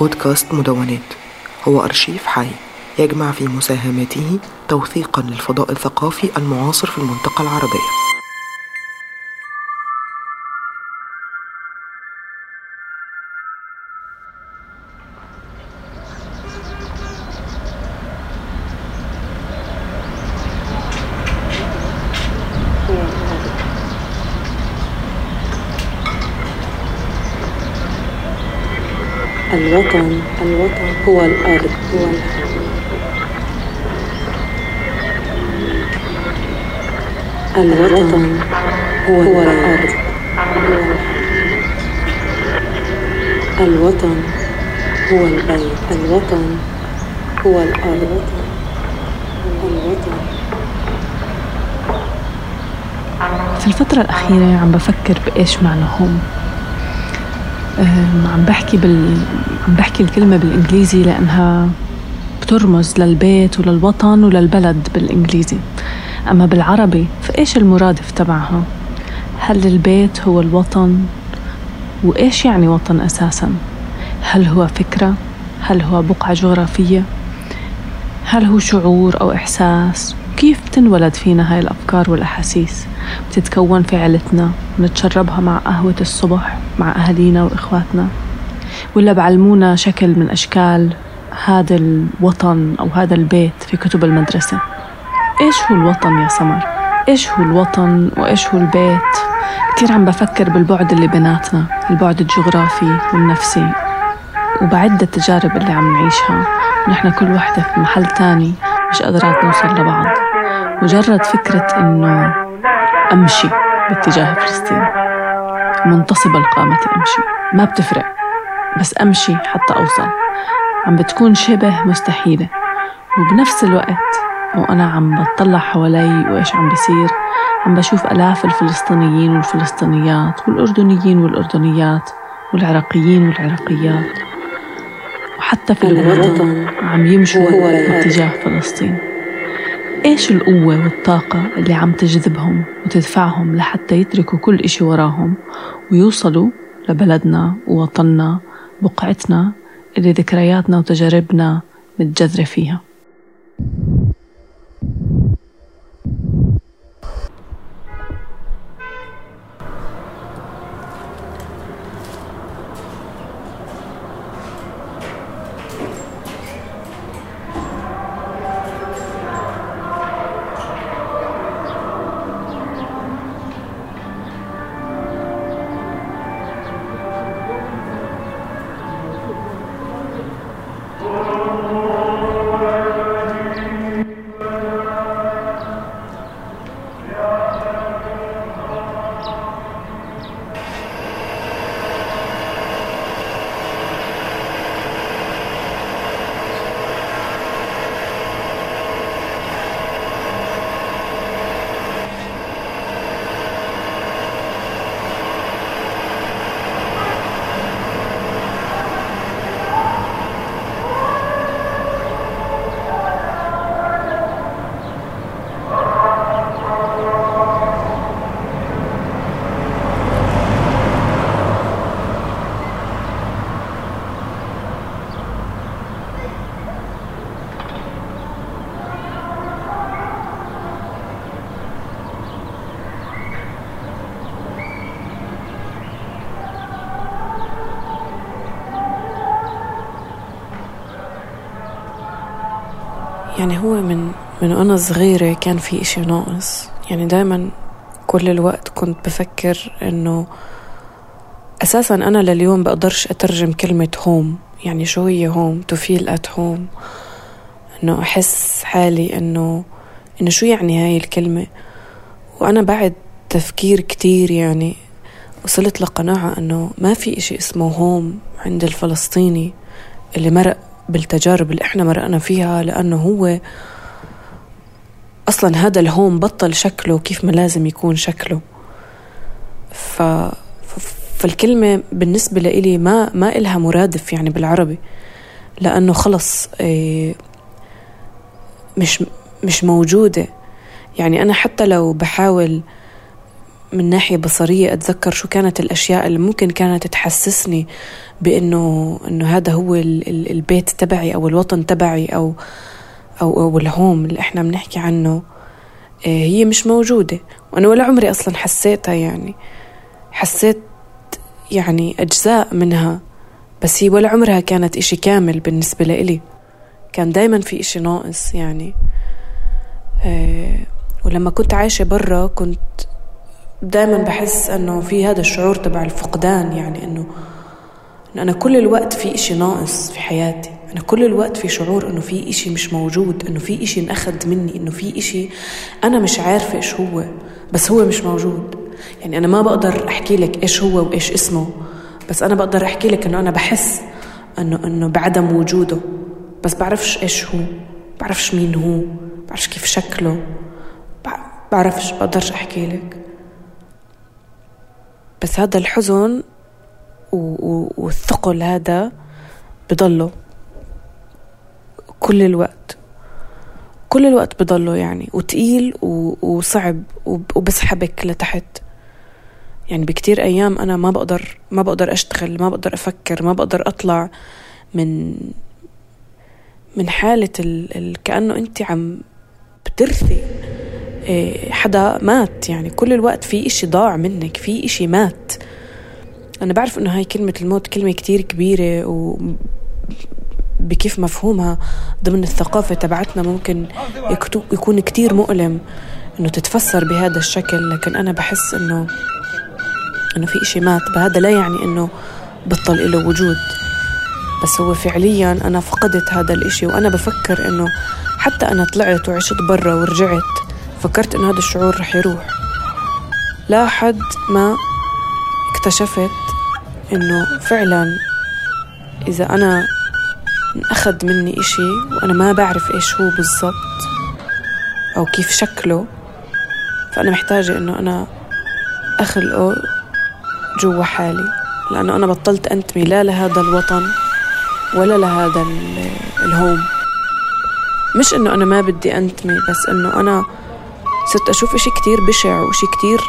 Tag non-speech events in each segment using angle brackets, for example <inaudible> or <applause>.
بودكاست مدونات. هو أرشيف حي يجمع في مساهماته توثيقا للفضاء الثقافي المعاصر في المنطقة العربية. الوطن الوطن هو الأرض. هو الوطن هو, هو الأرض. الوطن هو البيت. الوطن هو الأرض. الوطن. في الفترة الأخيرة عم بفكر بإيش معنى هوم عم بحكي بال عم بحكي الكلمة بالإنجليزي لأنها بترمز للبيت وللوطن وللبلد بالإنجليزي أما بالعربي فإيش المرادف تبعها؟ هل البيت هو الوطن؟ وإيش يعني وطن أساسا؟ هل هو فكرة؟ هل هو بقعة جغرافية؟ هل هو شعور أو إحساس؟ كيف بتنولد فينا هاي الأفكار والأحاسيس؟ بتتكون في عيلتنا ونتشربها مع قهوة الصبح مع أهالينا وإخواتنا ولا بعلمونا شكل من أشكال هذا الوطن أو هذا البيت في كتب المدرسة إيش هو الوطن يا سمر؟ إيش هو الوطن وإيش هو البيت؟ كثير عم بفكر بالبعد اللي بيناتنا البعد الجغرافي والنفسي وبعد التجارب اللي عم نعيشها ونحن كل وحدة في محل تاني مش قادرات نوصل لبعض مجرد فكرة إنه أمشي باتجاه فلسطين منتصب القامة أمشي. ما بتفرق بس أمشي حتى أوصل. عم بتكون شبه مستحيلة. وبنفس الوقت وأنا عم بطلع حوالي وإيش عم بيصير؟ عم بشوف آلاف الفلسطينيين والفلسطينيات والأردنيين والأردنيات والعراقيين والعراقيات. وحتى في الوطن عم يمشوا باتجاه فلسطين. إيش القوة والطاقة اللي عم تجذبهم وتدفعهم لحتى يتركوا كل إشي وراهم ويوصلوا لبلدنا ووطننا بقعتنا اللي ذكرياتنا وتجاربنا متجذرة فيها؟ يعني هو من من وأنا صغيرة كان في إشي ناقص. يعني دايما كل الوقت كنت بفكر إنه أساسا أنا لليوم بقدرش أترجم كلمة home يعني شو هي home to feel at home إنه أحس حالي إنه إنه شو يعني هاي الكلمة؟ وأنا بعد تفكير كتير يعني وصلت لقناعة إنه ما في إشي اسمه home عند الفلسطيني اللي مرق. بالتجارب اللي إحنا مرقنا فيها لأنه هو أصلا هذا الهوم بطل شكله كيف ما لازم يكون شكله. ف... فالكلمة بالنسبة لإلي ما ما إلها مرادف يعني بالعربي لأنه خلص إيه مش مش موجودة. يعني أنا حتى لو بحاول من ناحية بصرية أتذكر شو كانت الأشياء اللي ممكن كانت تحسسني بأنه إنه هذا هو البيت تبعي أو الوطن تبعي أو أو, أو الهوم اللي إحنا بنحكي عنه آه، هي مش موجودة. وأنا ولا عمري أصلا حسيتها يعني. حسيت يعني أجزاء منها بس هي ولا عمرها كانت إشي كامل بالنسبة لإلي. كان دايما في إشي ناقص يعني. أه ولما كنت عايشة برا كنت دايما بحس إنه في هذا الشعور تبع الفقدان يعني إنه انه أنا كل الوقت في إشي ناقص في حياتي أنا كل الوقت في شعور إنه في إشي مش موجود إنه في إشي انأخذ مني إنه في إشي أنا مش عارفة إيش هو بس هو مش موجود. يعني أنا ما بقدر أحكي لك إيش هو وإيش اسمه بس أنا بقدر أحكي لك إنه أنا بحس إنه إنه بعدم وجوده. بس بعرفش إيش هو بعرفش مين هو بعرفش كيف شكله بعرفش بقدرش أحكي لك. بس هذا الحزن والثقل هذا بضله كل الوقت. كل الوقت بضله يعني وتقيل وصعب وبسحبك لتحت. يعني بكتير أيام أنا ما بقدر ما بقدر أشتغل ما بقدر أفكر ما بقدر أطلع من من حالة ال... كأنه أنت عم بترثي. حدا مات. يعني كل الوقت في إشي ضاع منك في إشي مات. أنا بعرف إنه هاي كلمة الموت كلمة كتير كبيرة و بكيف مفهومها. ضمن الثقافة تبعتنا ممكن يكون كتير مؤلم إنه تتفسر بهذا الشكل. لكن أنا بحس إنه إنه في إشي مات. بهذا لا يعني إنه بطل له وجود. بس هو فعليا أنا فقدت هذا الإشي. وأنا بفكر إنه حتى أنا طلعت وعشت برا ورجعت فكرت إنه هذا الشعور رح يروح. لا حد ما اكتشفت إنه فعلا إذا أنا أخذ مني إشي وأنا ما بعرف إيش هو بالضبط أو كيف شكله فأنا محتاجة إنه أنا أخلقه جوا حالي. لأنه أنا بطلت أنتمي لا لهذا الوطن ولا لهذا الهوم. مش إنه أنا ما بدي أنتمي بس إنه أنا صرت أشوف إشي كتير بشع وإشي كتير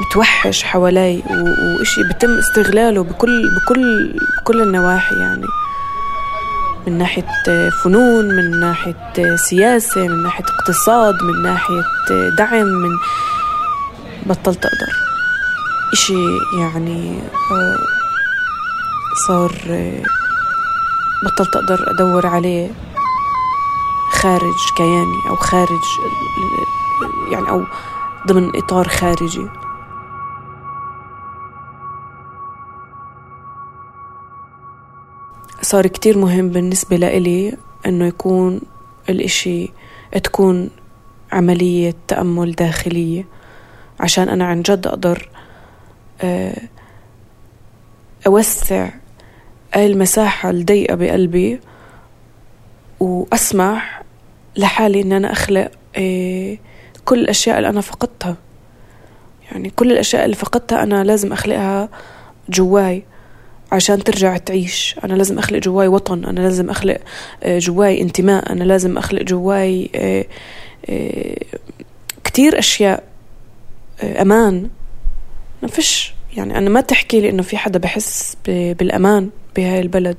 متوحش حوالي وإشي بتم استغلاله بكل بكل بكل النواحي يعني. من ناحية فنون من ناحية سياسة من ناحية اقتصاد من ناحية دعم من بطلت أقدر. إشي يعني آه، صار بطلت أقدر أدور عليه. خارج كياني أو خارج يعني أو ضمن إطار خارجي. صار كتير مهم بالنسبة لإلي إنه يكون الإشي تكون عملية تأمل داخلية عشان أنا عن جد أقدر آه، أوسع المساحة الضيقة بقلبي وأسمح لحالي إن أنا أخلق آه، كل الأشياء اللي أنا فقدتها. يعني كل الأشياء اللي فقدتها أنا لازم أخلقها جواي عشان ترجع تعيش. أنا لازم أخلق جواي وطن أنا لازم أخلق آه، جواي انتماء أنا لازم أخلق جواي آه، كتير أشياء أمان. ما فيش يعني أنا ما تحكي لي إنه في حدا بحس بالأمان بهاي البلد.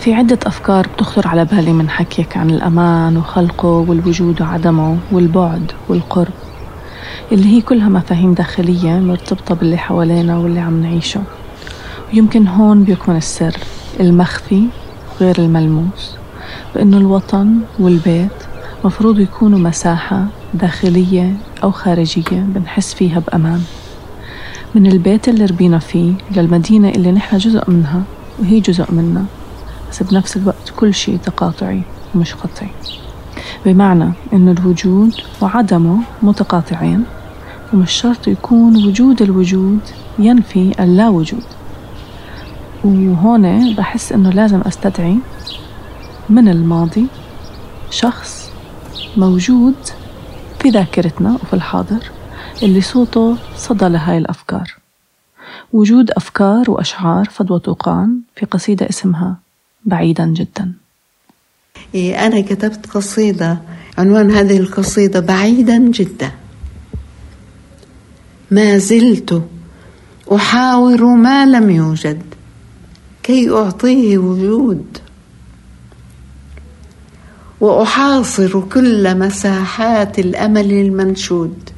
في عدة أفكار بتخطر على بالي من حكيك عن الأمان وخلقه والوجود وعدمه والبعد والقرب. اللي هي كلها مفاهيم داخلية مرتبطة باللي حوالينا واللي عم نعيشه. ويمكن هون بيكمن السر المخفي غير الملموس بأنه الوطن والبيت مفروض يكونوا مساحة داخلية أو خارجية بنحس فيها بأمان. من البيت اللي ربينا فيه للمدينة اللي نحن جزء منها وهي جزء منا بس بنفس الوقت كل شيء تقاطعي ومش قطعي. بمعنى أن الوجود وعدمه متقاطعين ومش شرط يكون وجود الوجود ينفي اللا وجود وهون بحس أنه لازم أستدعي من الماضي شخص موجود في ذاكرتنا وفي الحاضر اللي صوته صدى لهاي الأفكار. وجود أفكار وأشعار فضوى طوقان في قصيدة اسمها بعيدا جدا. إيه، أنا كتبت قصيدة عنوان هذه القصيدة بعيدا جدا. ما زلت أحاور ما لم يوجد كي أعطيه وجود. وأحاصر كل مساحات الأمل المنشود.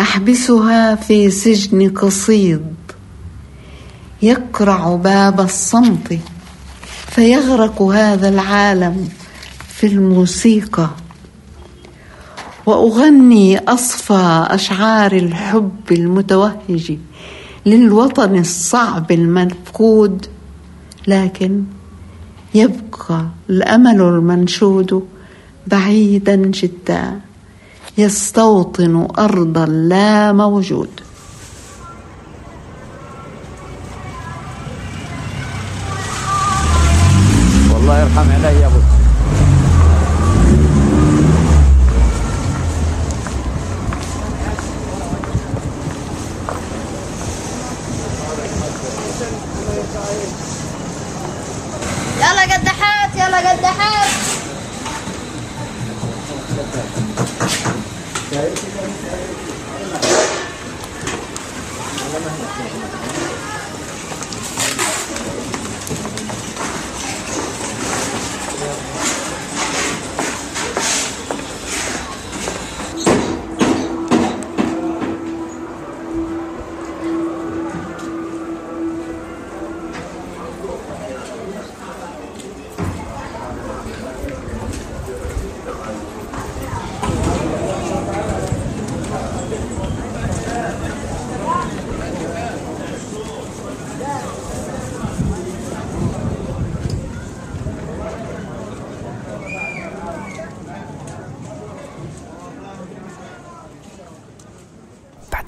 أحبسها في سجن قصيد. يقرع باب الصمت فيغرق هذا العالم في الموسيقى. وأغني أصفى أشعار الحب المتوهج للوطن الصعب المفقود لكن يبقى الأمل المنشود بعيدا جدا يستوطن ارضا لا موجود. يلا قدحات يلا قدحات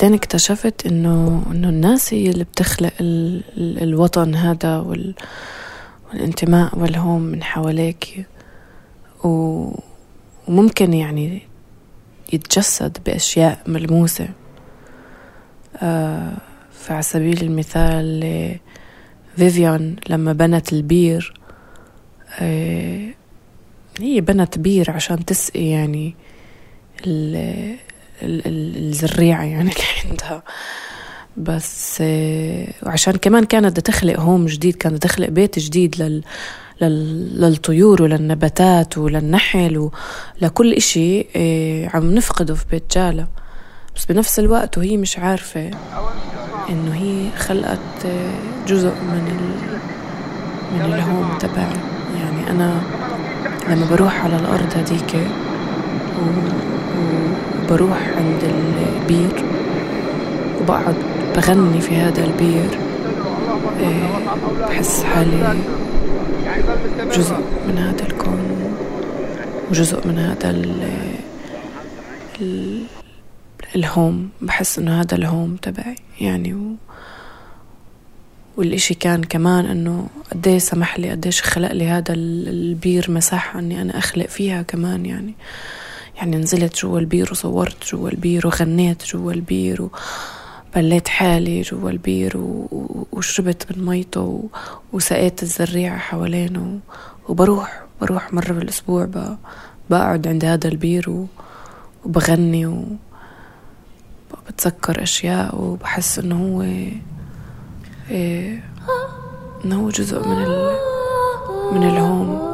بعدين اكتشفت إنه إنه الناس هي اللي بتخلق ال... ال... الوطن هذا وال... والانتماء وال home من حواليك. و... وممكن يعني يتجسد بأشياء ملموسة. آه فعلى سبيل المثال فيفيان لما بنت البير آه هي بنت بير عشان تسقي يعني الزريعة يعني <laughs> اللي عندها. بس وعشان كمان كانت تخلق هوم جديد كانت تخلق بيت جديد لل للطيور وللنباتات وللنحل ولكل إشي عم نفقده في بيت جالة بس بنفس الوقت وهي مش عارفة إنه هي خلقت جزء من ال... من الهوم تبعي يعني أنا لما بروح على الأرض هديك و... وبروح عند البير وبقعد بغني في هذا البير بحس حالي جزء من هذا الكون وجزء من هذا ال ال الهوم. بحس إنه هذا الهوم تبعي يعني و والإشي كان كمان إنه قديش سمح لي قديش خلق لي هذا البير مساحة إني أنا أخلق فيها كمان يعني. يعني نزلت جوا البير وصورت جوا البير وغنيت جوا البير وبليت حالي جوا البير وشربت من ميته وسقيت الزريعة حوالينه وبروح بروح مرة بالأسبوع بقعد عند هذا البير وبغني وبتذكر أشياء وبحس إنه هو إيه إنه هو جزء من ال من الهوم.